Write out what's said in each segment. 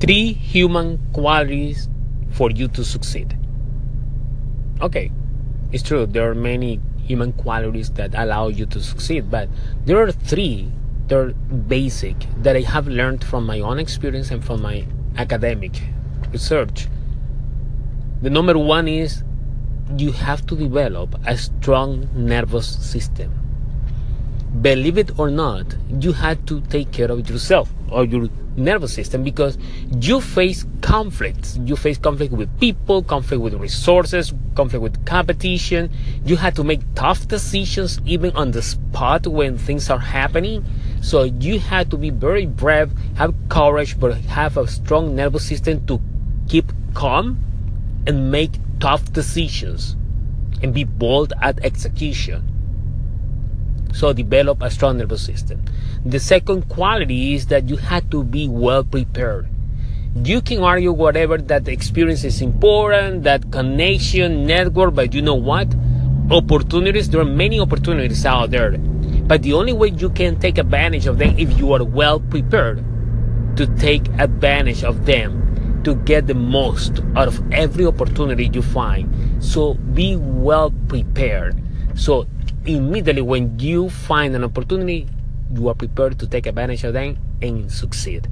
three human qualities for you to succeed. Okay, it's true, there are many human qualities that allow you to succeed, but there are three that are basic that I have learned from my own experience and from my academic research. The number one is you have to develop a strong nervous system. Believe it or not, you have to take care of yourself or your nervous system because you face conflicts. You face conflict with people, conflict with resources, conflict with competition. You have to make tough decisions even on the spot when things are happening. So you have to be very brave, have courage, but have a strong nervous system to keep calm and make tough decisions and be bold at execution. So develop a strong nervous system. The second quality is that you have to be well prepared. You can argue whatever that experience is important, that connection, network, but you know what? Opportunities, there are many opportunities out there. But the only way you can take advantage of them if you are well prepared to take advantage of them to get the most out of every opportunity you find. So be well prepared. So immediately when you find an opportunity, you are prepared to take advantage of them and succeed.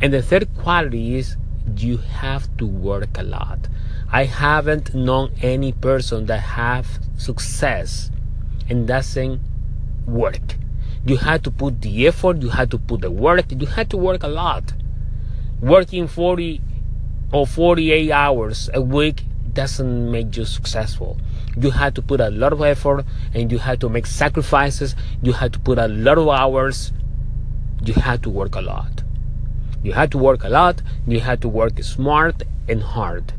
And the third quality is you have to work a lot. I haven't known any person that have success and doesn't work. You have to put the effort, you have to put the work, you have to work a lot working 40 or 48 hours a week doesn't make you successful. You have to put a lot of effort and you have to make sacrifices. You have to put a lot of hours. You have to work a lot. You have to work a lot. You have to work smart and hard.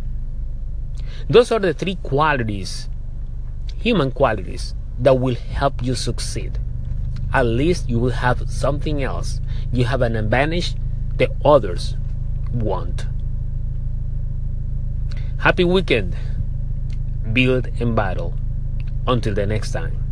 Those are the three qualities, human qualities, that will help you succeed. At least you will have something else. You have an advantage that others want. Happy weekend. Build and battle. Until the next time.